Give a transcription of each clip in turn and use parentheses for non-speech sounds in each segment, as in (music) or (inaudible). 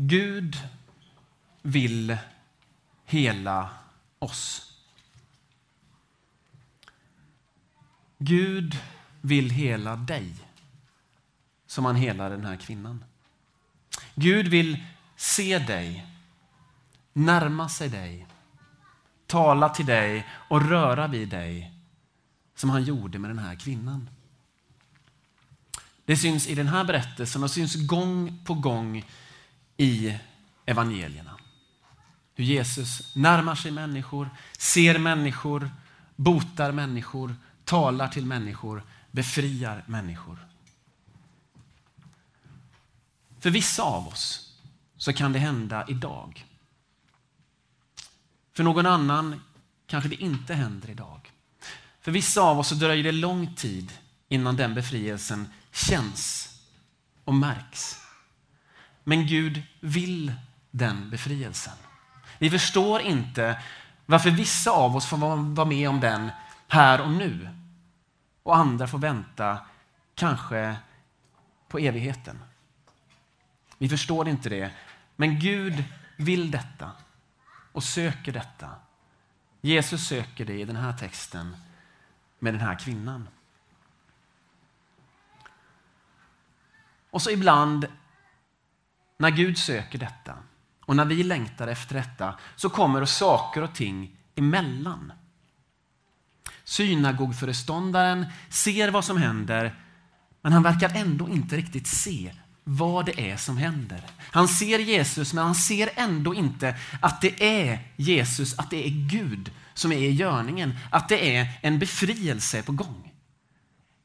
Gud vill hela oss. Gud vill hela dig som han helar den här kvinnan. Gud vill se dig, närma sig dig, tala till dig och röra vid dig som han gjorde med den här kvinnan. Det syns i den här berättelsen och syns gång på gång i evangelierna. Hur Jesus närmar sig människor, ser människor, botar människor, talar till människor, befriar människor. För vissa av oss så kan det hända idag. För någon annan kanske det inte händer idag. För vissa av oss så dröjer det lång tid innan den befrielsen känns och märks. Men Gud vill den befrielsen. Vi förstår inte varför vissa av oss får vara med om den här och nu och andra får vänta kanske på evigheten. Vi förstår inte det, men Gud vill detta och söker detta. Jesus söker det i den här texten med den här kvinnan. Och så ibland när Gud söker detta och när vi längtar efter detta så kommer det saker och ting emellan. Synagogföreståndaren ser vad som händer men han verkar ändå inte riktigt se vad det är som händer. Han ser Jesus men han ser ändå inte att det är Jesus, att det är Gud som är i görningen, att det är en befrielse på gång.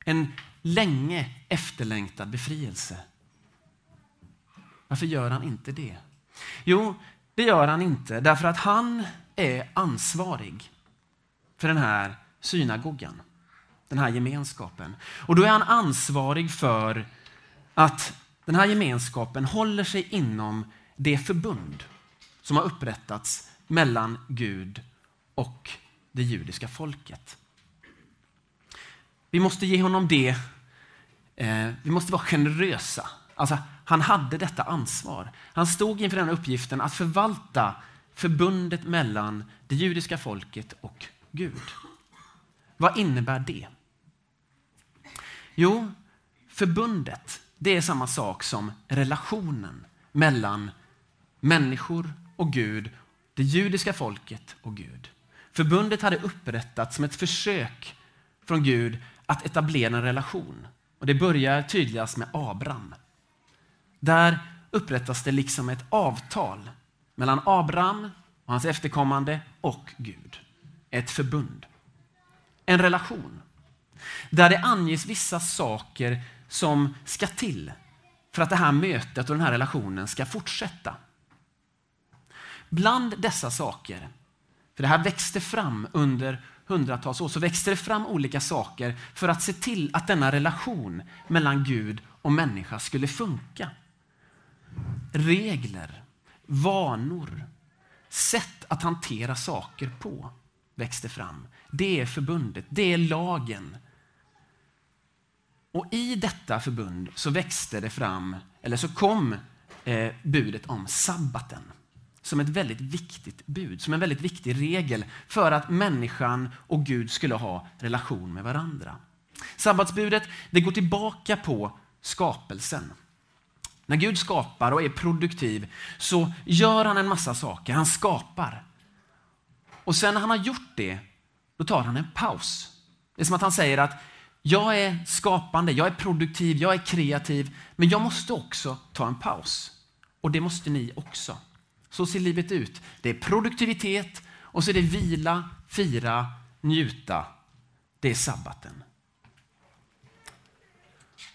En länge efterlängtad befrielse. Varför gör han inte det? Jo, det gör han inte därför att han är ansvarig för den här synagogan, den här gemenskapen. Och då är han ansvarig för att den här gemenskapen håller sig inom det förbund som har upprättats mellan Gud och det judiska folket. Vi måste ge honom det. Eh, vi måste vara generösa. Alltså, han hade detta ansvar. Han stod inför den uppgiften att förvalta förbundet mellan det judiska folket och Gud. Vad innebär det? Jo, förbundet det är samma sak som relationen mellan människor och Gud, det judiska folket och Gud. Förbundet hade upprättats som ett försök från Gud att etablera en relation. Och Det börjar tydligast med Abraham. Där upprättas det liksom ett avtal mellan Abraham och hans efterkommande och Gud. Ett förbund. En relation. Där det anges vissa saker som ska till för att det här mötet och den här relationen ska fortsätta. Bland dessa saker, för det här växte fram under hundratals år, så växte det fram olika saker för att se till att denna relation mellan Gud och människa skulle funka. Regler, vanor, sätt att hantera saker på växte fram. Det är förbundet, det är lagen och i detta förbund så växte det fram, eller så kom eh, budet om sabbaten som ett väldigt viktigt bud, som en väldigt viktig regel för att människan och Gud skulle ha relation med varandra. Sabbatsbudet det går tillbaka på skapelsen. När Gud skapar och är produktiv så gör han en massa saker. Han skapar. Och sen när han har gjort det, då tar han en paus. Det är som att han säger att jag är skapande, jag är produktiv, jag är kreativ, men jag måste också ta en paus. Och det måste ni också. Så ser livet ut. Det är produktivitet och så är det vila, fira, njuta. Det är sabbaten.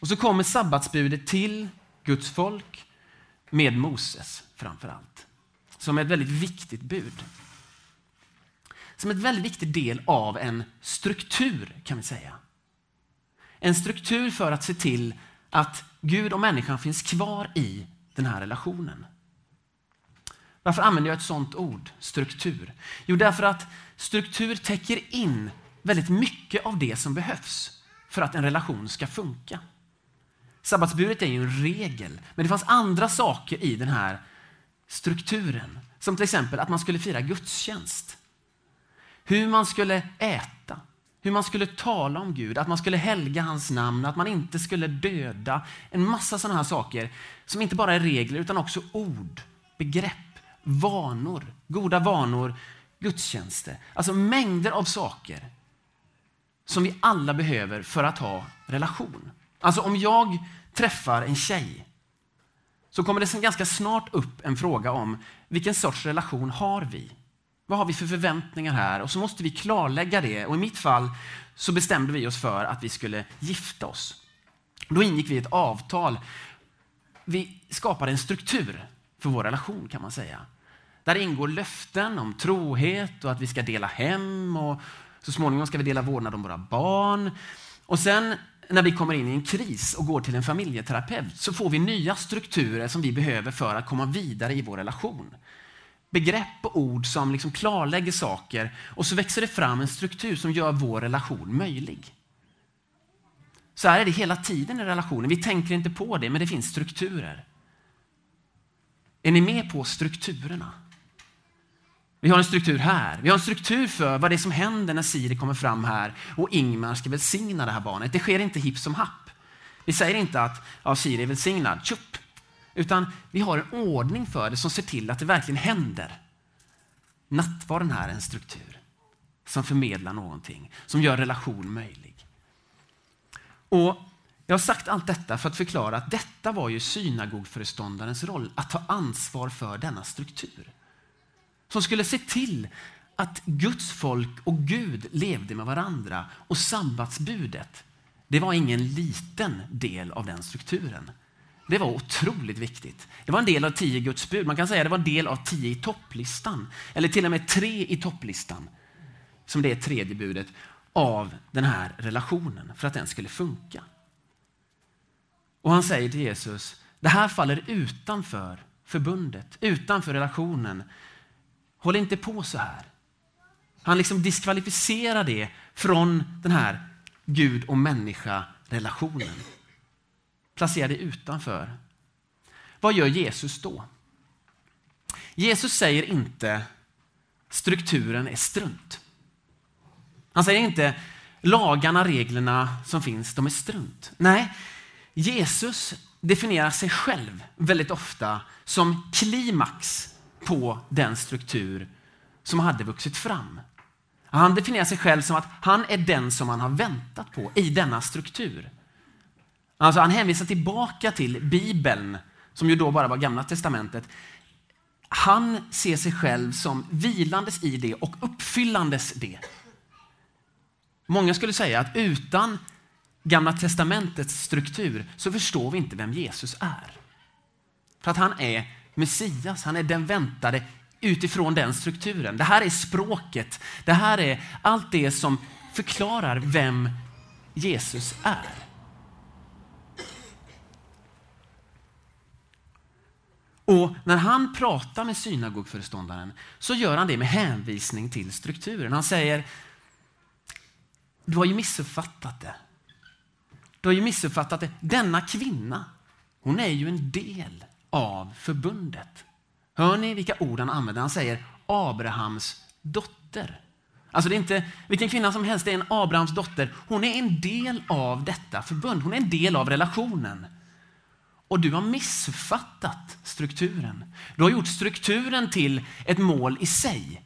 Och så kommer sabbatsbudet till Guds folk med Moses framför allt. Som ett väldigt viktigt bud. Som en väldigt viktig del av en struktur kan vi säga. En struktur för att se till att Gud och människan finns kvar i den här relationen. Varför använder jag ett sådant ord, struktur? Jo, därför att struktur täcker in väldigt mycket av det som behövs för att en relation ska funka. Sabbatsbudet är ju en regel, men det fanns andra saker i den här strukturen. Som till exempel att man skulle fira gudstjänst. Hur man skulle äta, hur man skulle tala om Gud, att man skulle helga hans namn, att man inte skulle döda. En massa sådana här saker som inte bara är regler utan också ord, begrepp, vanor, goda vanor, gudstjänster. Alltså mängder av saker som vi alla behöver för att ha relation. Alltså om jag träffar en tjej så kommer det ganska snart upp en fråga om vilken sorts relation har vi? Vad har vi för förväntningar här? Och så måste vi klarlägga det. Och i mitt fall så bestämde vi oss för att vi skulle gifta oss. Då ingick vi ett avtal. Vi skapade en struktur för vår relation kan man säga. Där ingår löften om trohet och att vi ska dela hem och så småningom ska vi dela vårdnad om våra barn. Och sen när vi kommer in i en kris och går till en familjeterapeut så får vi nya strukturer som vi behöver för att komma vidare i vår relation. Begrepp och ord som liksom klarlägger saker och så växer det fram en struktur som gör vår relation möjlig. Så här är det hela tiden i relationen. Vi tänker inte på det, men det finns strukturer. Är ni med på strukturerna? Vi har en struktur här. Vi har en struktur för vad det är som händer när Siri kommer fram här och Ingmar ska välsigna det här barnet. Det sker inte hipp som happ. Vi säger inte att ja, Siri är välsignad, tjupp. Utan vi har en ordning för det som ser till att det verkligen händer. Nattvarden här är en struktur som förmedlar någonting, som gör relation möjlig. Och jag har sagt allt detta för att förklara att detta var ju synagogföreståndarens roll, att ta ansvar för denna struktur som skulle se till att Guds folk och Gud levde med varandra. Och sabbatsbudet, det var ingen liten del av den strukturen. Det var otroligt viktigt. Det var en del av tio Guds bud. Man kan säga det var en del av tio i topplistan. Eller till och med tre i topplistan. Som det är tredje budet av den här relationen för att den skulle funka. Och han säger till Jesus, det här faller utanför förbundet, utanför relationen Håll inte på så här. Han liksom diskvalificerar det från den här Gud och människa-relationen. Placerar det utanför. Vad gör Jesus då? Jesus säger inte strukturen är strunt. Han säger inte lagarna, reglerna som finns, de är strunt. Nej, Jesus definierar sig själv väldigt ofta som klimax på den struktur som hade vuxit fram. Han definierar sig själv som att han är den som man har väntat på i denna struktur. Alltså han hänvisar tillbaka till Bibeln, som ju då bara var Gamla Testamentet. Han ser sig själv som vilandes i det och uppfyllandes det. Många skulle säga att utan Gamla Testamentets struktur så förstår vi inte vem Jesus är. För att han är Messias, han är den väntade utifrån den strukturen. Det här är språket. Det här är allt det som förklarar vem Jesus är. Och när han pratar med synagogföreståndaren så gör han det med hänvisning till strukturen. Han säger, du har ju missuppfattat det. Du har ju missuppfattat det. Denna kvinna, hon är ju en del av förbundet. Hör ni vilka ord han använder? Han säger Abrahams dotter. Alltså det är inte vilken kvinna som helst, det är en Abrahams dotter. Hon är en del av detta förbund, hon är en del av relationen. Och du har missuppfattat strukturen. Du har gjort strukturen till ett mål i sig.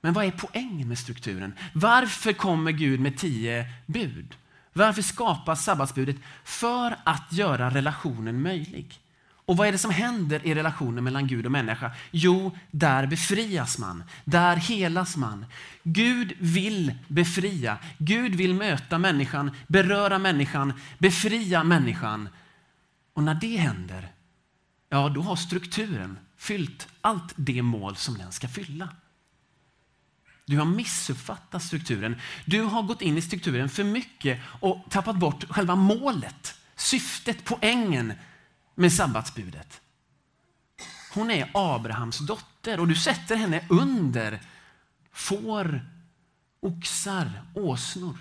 Men vad är poängen med strukturen? Varför kommer Gud med tio bud? Varför skapas sabbatsbudet? För att göra relationen möjlig. Och vad är det som händer i relationen mellan Gud och människa? Jo, där befrias man. Där helas man. Gud vill befria. Gud vill möta människan, beröra människan, befria människan. Och när det händer, ja då har strukturen fyllt allt det mål som den ska fylla. Du har missuppfattat strukturen. Du har gått in i strukturen för mycket och tappat bort själva målet, syftet, poängen med sabbatsbudet. Hon är Abrahams dotter och du sätter henne under får, oxar, åsnor.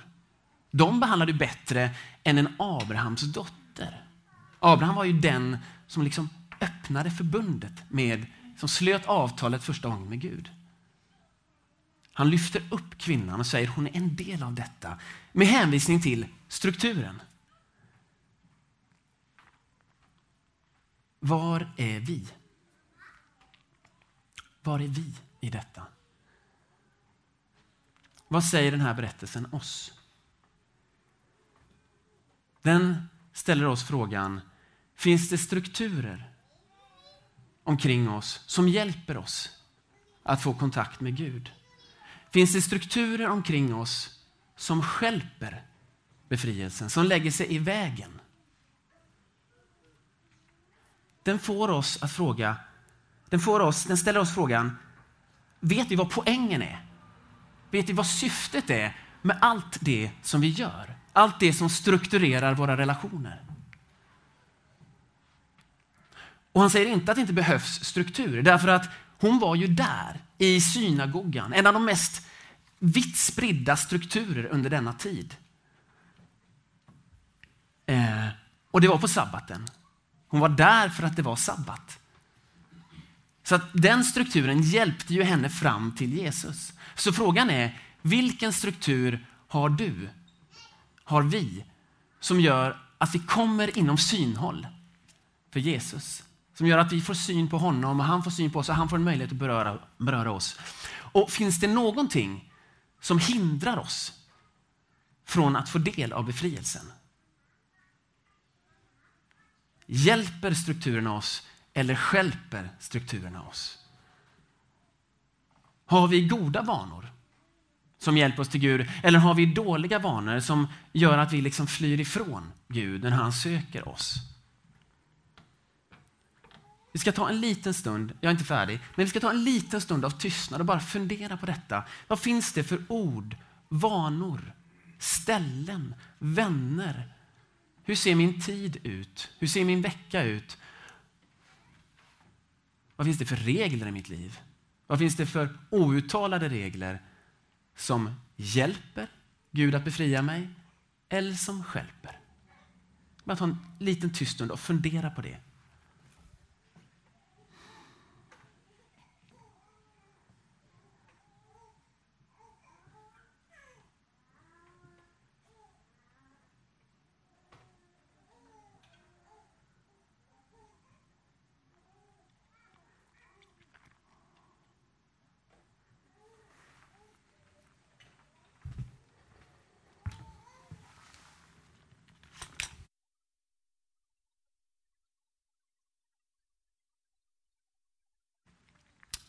De behandlar du bättre än en Abrahams dotter. Abraham var ju den som liksom öppnade förbundet med som slöt avtalet första gången med Gud. Han lyfter upp kvinnan och säger hon är en del av detta med hänvisning till strukturen. Var är vi? Var är vi i detta? Vad säger den här berättelsen oss? Den ställer oss frågan, finns det strukturer omkring oss som hjälper oss att få kontakt med Gud? Finns det strukturer omkring oss som skälper befrielsen, som lägger sig i vägen? Den får oss att fråga, den, får oss, den ställer oss frågan, vet vi vad poängen är? Vet vi vad syftet är med allt det som vi gör? Allt det som strukturerar våra relationer. Och han säger inte att det inte behövs struktur, därför att hon var ju där i synagogan, en av de mest vitt spridda strukturer under denna tid. Eh, och det var på sabbaten. Hon var där för att det var sabbat. Så att den strukturen hjälpte ju henne fram till Jesus. Så frågan är, vilken struktur har du, har vi, som gör att vi kommer inom synhåll för Jesus? Som gör att vi får syn på honom och han får syn på oss och han får en möjlighet att beröra, beröra oss. Och finns det någonting som hindrar oss från att få del av befrielsen? Hjälper strukturerna oss eller skälper strukturerna oss? Har vi goda vanor som hjälper oss till Gud eller har vi dåliga vanor som gör att vi liksom flyr ifrån Gud när han söker oss? Vi ska ta en liten stund, jag är inte färdig, men vi ska ta en liten stund av tystnad och bara fundera på detta. Vad finns det för ord, vanor, ställen, vänner? Hur ser min tid ut? Hur ser min vecka ut? Vad finns det för regler i mitt liv? Vad finns det för outtalade regler som hjälper Gud att befria mig eller som skälper? Bara ta en liten tyst stund och fundera på det.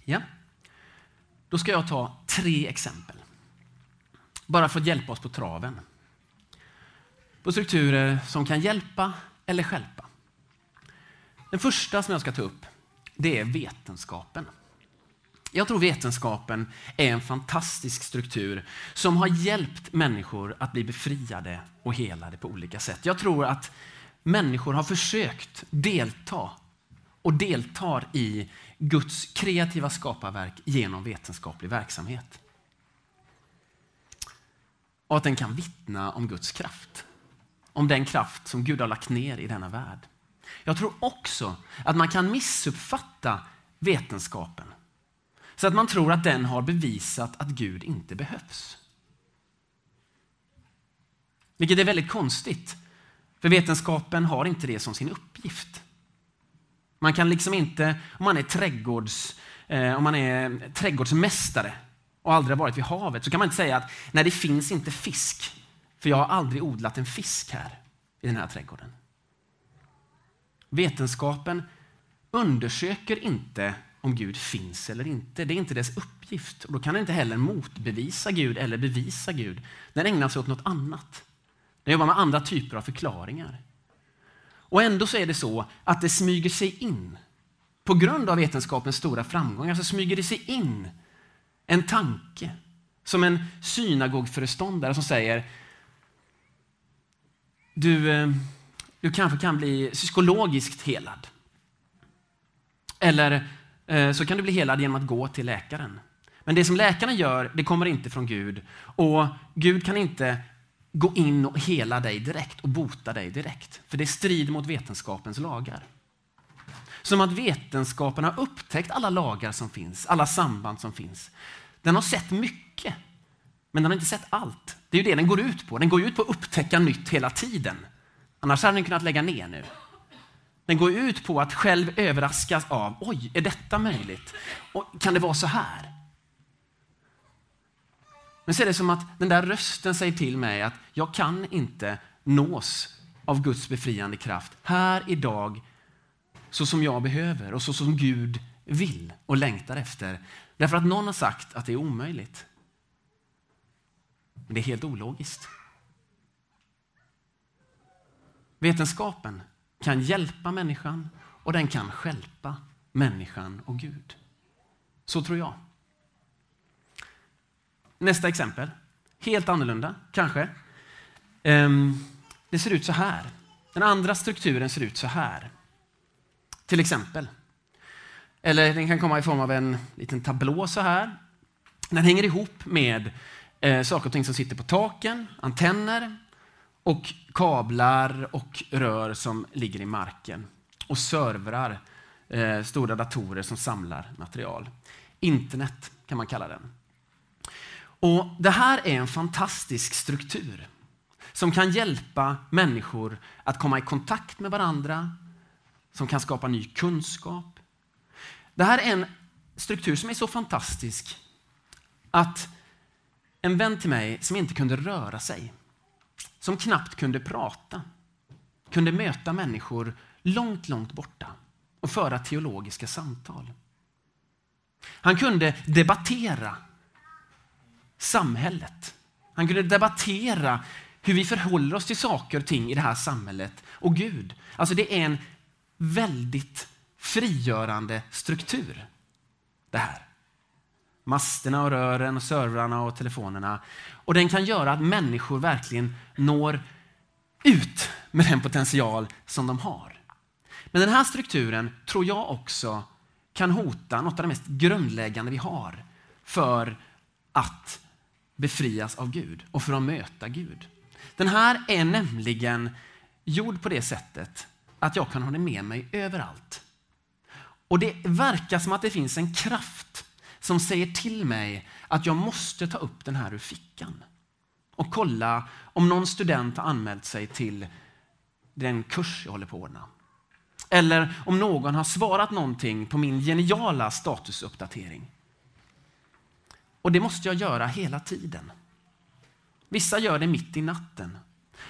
Ja. Då ska jag ta tre exempel. Bara för att hjälpa oss på traven. På strukturer som kan hjälpa eller skälpa. Den första som jag ska ta upp, det är vetenskapen. Jag tror vetenskapen är en fantastisk struktur som har hjälpt människor att bli befriade och helade på olika sätt. Jag tror att människor har försökt delta och deltar i Guds kreativa skaparverk genom vetenskaplig verksamhet. Och att den kan vittna om Guds kraft. Om den kraft som Gud har lagt ner i denna värld. Jag tror också att man kan missuppfatta vetenskapen. Så att man tror att den har bevisat att Gud inte behövs. Vilket är väldigt konstigt. För vetenskapen har inte det som sin uppgift. Man kan liksom inte, om man är, trädgårds, eh, om man är trädgårdsmästare och aldrig har varit vid havet, så kan man inte säga att nej, det finns inte fisk, för jag har aldrig odlat en fisk här i den här trädgården. Vetenskapen undersöker inte om Gud finns eller inte. Det är inte dess uppgift. Och då kan den inte heller motbevisa Gud eller bevisa Gud. Den ägnar sig åt något annat. Den jobbar med andra typer av förklaringar. Och ändå så är det så att det smyger sig in. På grund av vetenskapens stora framgångar så smyger det sig in en tanke. Som en synagogföreståndare som säger du, eh, du kanske kan bli psykologiskt helad. Eller eh, så kan du bli helad genom att gå till läkaren. Men det som läkarna gör, det kommer inte från Gud. Och Gud kan inte gå in och hela dig direkt och bota dig direkt. För det strider mot vetenskapens lagar. Som att vetenskapen har upptäckt alla lagar som finns, alla samband som finns. Den har sett mycket, men den har inte sett allt. Det är ju det den går ut på. Den går ut på att upptäcka nytt hela tiden. Annars hade den kunnat lägga ner nu. Den går ut på att själv överraskas av, oj, är detta möjligt? Och kan det vara så här? Men så är det som att den där rösten säger till mig att jag kan inte nås av Guds befriande kraft här idag så som jag behöver och så som Gud vill och längtar efter. Därför att någon har sagt att det är omöjligt. Men det är helt ologiskt. Vetenskapen kan hjälpa människan och den kan skälpa människan och Gud. Så tror jag. Nästa exempel. Helt annorlunda, kanske. Ehm, det ser ut så här. Den andra strukturen ser ut så här. Till exempel. Eller den kan komma i form av en liten tablå så här. Den hänger ihop med eh, saker och ting som sitter på taken, antenner och kablar och rör som ligger i marken och servrar, eh, stora datorer som samlar material. Internet kan man kalla den. Och Det här är en fantastisk struktur som kan hjälpa människor att komma i kontakt med varandra, som kan skapa ny kunskap. Det här är en struktur som är så fantastisk att en vän till mig som inte kunde röra sig, som knappt kunde prata, kunde möta människor långt, långt borta och föra teologiska samtal. Han kunde debattera samhället. Han kunde debattera hur vi förhåller oss till saker och ting i det här samhället och Gud. Alltså det är en väldigt frigörande struktur det här. Masterna och rören och servrarna och telefonerna. Och den kan göra att människor verkligen når ut med den potential som de har. Men den här strukturen tror jag också kan hota något av det mest grundläggande vi har för att befrias av Gud och för att möta Gud. Den här är nämligen gjord på det sättet att jag kan ha den med mig överallt. Och det verkar som att det finns en kraft som säger till mig att jag måste ta upp den här ur fickan och kolla om någon student har anmält sig till den kurs jag håller på att ordna. Eller om någon har svarat någonting på min geniala statusuppdatering. Och det måste jag göra hela tiden. Vissa gör det mitt i natten.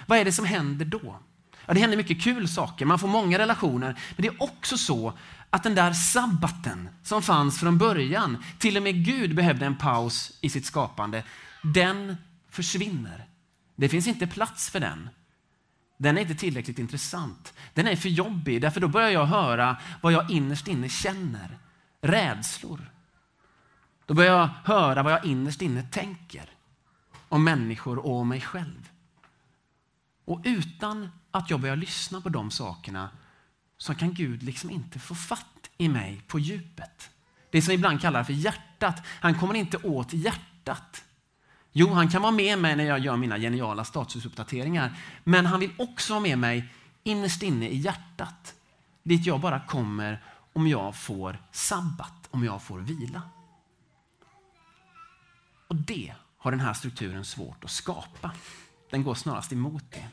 Vad är det som händer då? Ja, det händer mycket kul saker, man får många relationer. Men det är också så att den där sabbaten som fanns från början, till och med Gud behövde en paus i sitt skapande, den försvinner. Det finns inte plats för den. Den är inte tillräckligt intressant. Den är för jobbig, därför då börjar jag höra vad jag innerst inne känner. Rädslor. Då börjar jag höra vad jag innerst inne tänker om människor och om mig själv. Och utan att jag börjar lyssna på de sakerna så kan Gud liksom inte få fatt i mig på djupet. Det som vi ibland kallar för hjärtat. Han kommer inte åt hjärtat. Jo, han kan vara med mig när jag gör mina geniala statusuppdateringar. Men han vill också vara med mig innerst inne i hjärtat. Dit jag bara kommer om jag får sabbat, om jag får vila. Och det har den här strukturen svårt att skapa. Den går snarast emot det.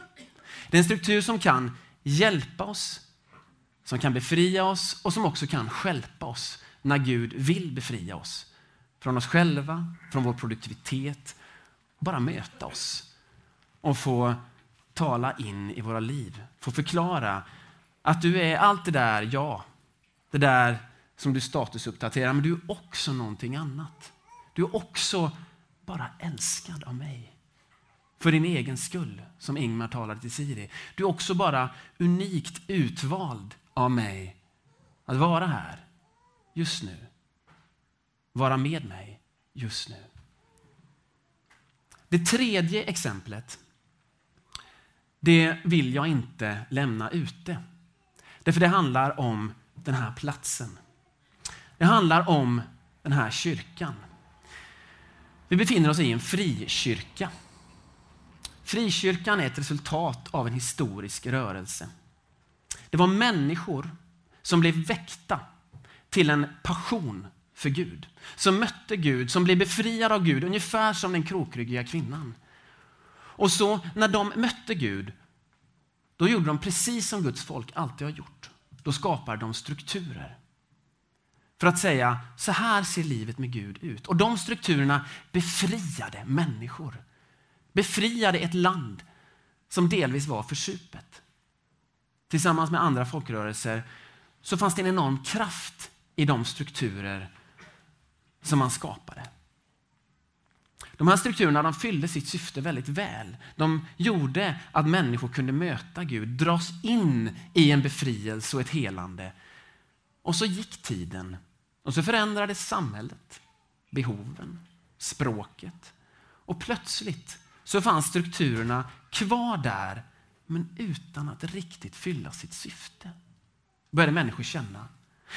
Det är en struktur som kan hjälpa oss, som kan befria oss och som också kan skälpa oss när Gud vill befria oss från oss själva, från vår produktivitet, bara möta oss och få tala in i våra liv, få förklara att du är allt det där, ja, det där som du statusuppdaterar, men du är också någonting annat. Du är också bara älskad av mig. För din egen skull, som Ingmar talade till Siri. Du är också bara unikt utvald av mig att vara här just nu. Vara med mig just nu. Det tredje exemplet, det vill jag inte lämna ute. Därför det handlar om den här platsen. Det handlar om den här kyrkan. Vi befinner oss i en frikyrka. Frikyrkan är ett resultat av en historisk rörelse. Det var människor som blev väckta till en passion för Gud. Som mötte Gud, som blev befriade av Gud, ungefär som den krokryggiga kvinnan. Och så när de mötte Gud, då gjorde de precis som Guds folk alltid har gjort. Då skapade de strukturer. För att säga, så här ser livet med Gud ut. Och de strukturerna befriade människor. Befriade ett land som delvis var försupet. Tillsammans med andra folkrörelser så fanns det en enorm kraft i de strukturer som man skapade. De här strukturerna de fyllde sitt syfte väldigt väl. De gjorde att människor kunde möta Gud, dras in i en befrielse och ett helande. Och så gick tiden och så förändrades samhället, behoven, språket. Och plötsligt så fanns strukturerna kvar där men utan att riktigt fylla sitt syfte. Började människor känna.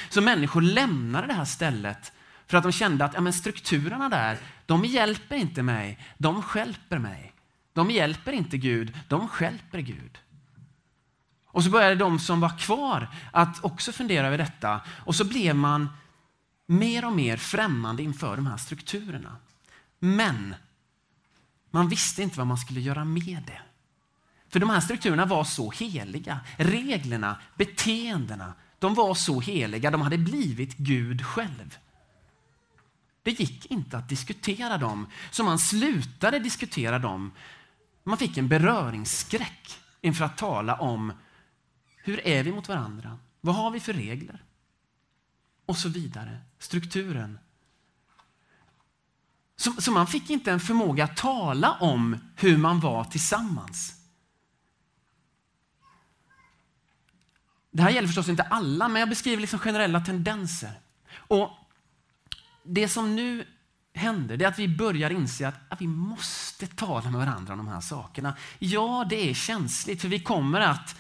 Så människor lämnade det här stället för att de kände att ja, men strukturerna där, de hjälper inte mig, de skälper mig. De hjälper inte Gud, de skälper Gud. Och så började de som var kvar att också fundera över detta och så blev man mer och mer främmande inför de här strukturerna. Men man visste inte vad man skulle göra med det. För de här strukturerna var så heliga. Reglerna, beteendena, de var så heliga. De hade blivit Gud själv. Det gick inte att diskutera dem, så man slutade diskutera dem. Man fick en beröringsskräck inför att tala om hur är vi mot varandra? Vad har vi för regler? Och så vidare. Strukturen. Så, så man fick inte en förmåga att tala om hur man var tillsammans. Det här gäller förstås inte alla, men jag beskriver liksom generella tendenser. Och det som nu händer det är att vi börjar inse att, att vi måste tala med varandra om de här sakerna. Ja, det är känsligt för vi kommer att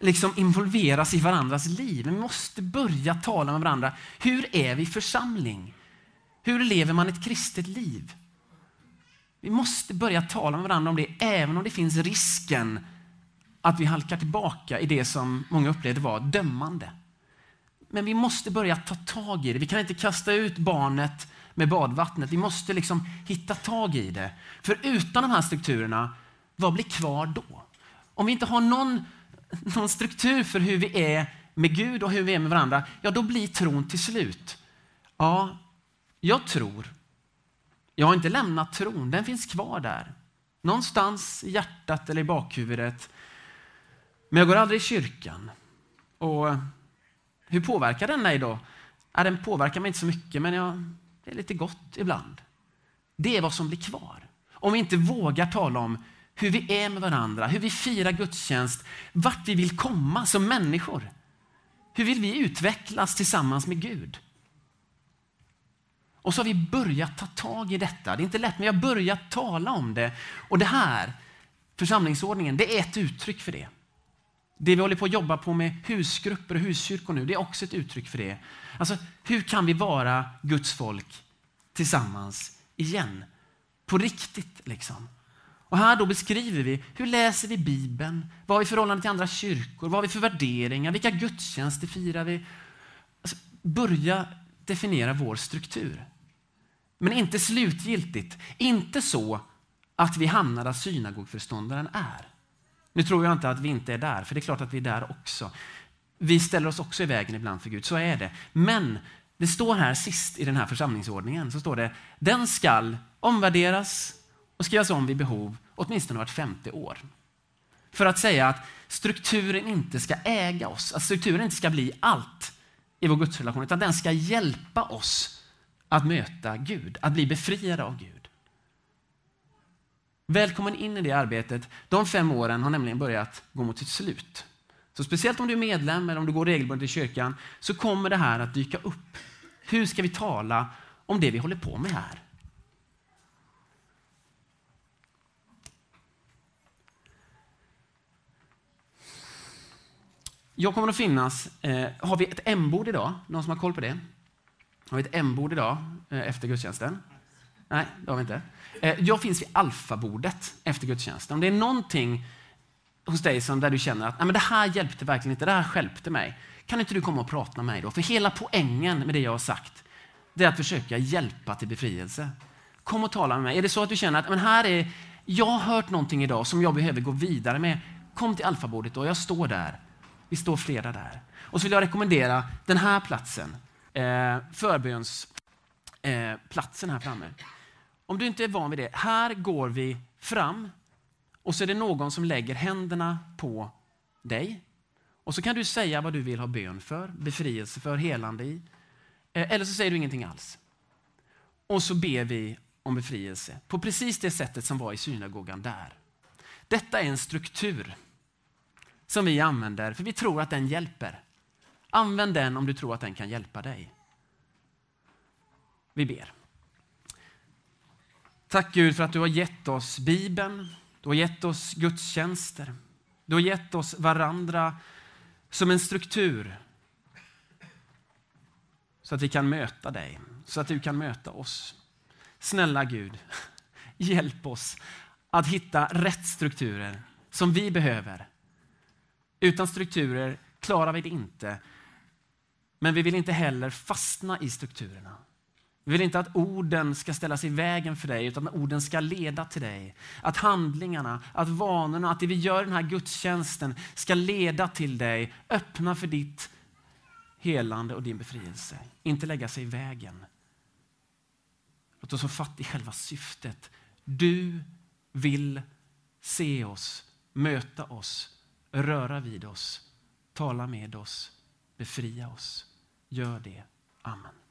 liksom involveras i varandras liv. Vi måste börja tala med varandra. Hur är vi församling? Hur lever man ett kristet liv? Vi måste börja tala med varandra om det, även om det finns risken att vi halkar tillbaka i det som många upplevde var dömande. Men vi måste börja ta tag i det. Vi kan inte kasta ut barnet med badvattnet. Vi måste liksom hitta tag i det. För utan de här strukturerna, vad blir kvar då? Om vi inte har någon, någon struktur för hur vi är med Gud och hur vi är med varandra, ja då blir tron till slut. Ja, jag tror. Jag har inte lämnat tron, den finns kvar där. Någonstans i hjärtat eller i bakhuvudet. Men jag går aldrig i kyrkan. Och hur påverkar den mig då? Ja, den påverkar mig inte så mycket, men jag, det är lite gott ibland. Det är vad som blir kvar. Om vi inte vågar tala om hur vi är med varandra, hur vi firar gudstjänst, vart vi vill komma som människor. Hur vill vi utvecklas tillsammans med Gud? Och så har vi börjat ta tag i detta. Det är inte lätt, men vi har börjat tala om det. Och det här, församlingsordningen, det är ett uttryck för det. Det vi håller på att jobba på med husgrupper och huskyrkor nu, det är också ett uttryck för det. Alltså, hur kan vi vara Guds folk tillsammans igen? På riktigt liksom. Och här då beskriver vi hur läser vi Bibeln? Vad har vi förhållande till andra kyrkor? Vad har vi för värderingar? Vilka gudstjänster firar vi? Alltså, börja definiera vår struktur. Men inte slutgiltigt. Inte så att vi hamnar där synagogföreståndaren är. Nu tror jag inte att vi inte är där, för det är klart att vi är där också. Vi ställer oss också i vägen ibland för Gud, så är det. Men det står här sist i den här församlingsordningen, så står det, den skall omvärderas och skrivas om vid behov åtminstone vart femte år. För att säga att strukturen inte ska äga oss, att strukturen inte ska bli allt i vår gudsrelation, utan den ska hjälpa oss att möta Gud, att bli befriade av Gud. Välkommen in i det arbetet. De fem åren har nämligen börjat gå mot sitt slut. Så speciellt om du är medlem eller om du går regelbundet i kyrkan så kommer det här att dyka upp. Hur ska vi tala om det vi håller på med här? Jag kommer att finnas, eh, har vi ett M-bord idag? Någon som har koll på det? Har vi ett M-bord idag eh, efter gudstjänsten? Nej, det har vi inte. Eh, jag finns vid alfabordet efter gudstjänsten. Om det är någonting hos dig som där du känner att Nej, men det här hjälpte verkligen inte, det här hjälpte mig. Kan inte du komma och prata med mig då? För hela poängen med det jag har sagt, det är att försöka hjälpa till befrielse. Kom och tala med mig. Är det så att du känner att men här är, jag har hört någonting idag som jag behöver gå vidare med. Kom till alfabordet och jag står där. Vi står flera där. Och så vill jag rekommendera den här platsen, eh, förbönsplatsen eh, här framme. Om du inte är van vid det, här går vi fram och så är det någon som lägger händerna på dig. Och så kan du säga vad du vill ha bön för, befrielse för, helande i. Eh, eller så säger du ingenting alls. Och så ber vi om befrielse på precis det sättet som var i synagogan där. Detta är en struktur som vi använder för vi tror att den hjälper. Använd den om du tror att den kan hjälpa dig. Vi ber. Tack Gud för att du har gett oss Bibeln, du har gett oss gudstjänster, du har gett oss varandra som en struktur så att vi kan möta dig, så att du kan möta oss. Snälla Gud, (laughs) hjälp oss att hitta rätt strukturer som vi behöver. Utan strukturer klarar vi det inte. Men vi vill inte heller fastna i strukturerna. Vi vill inte att orden ska ställas i vägen för dig, utan att orden ska leda till dig. Att handlingarna, att vanorna, att det vi gör i den här gudstjänsten ska leda till dig, öppna för ditt helande och din befrielse. Inte lägga sig i vägen. Låt oss få fatt i själva syftet. Du vill se oss, möta oss, röra vid oss, tala med oss, befria oss. Gör det. Amen.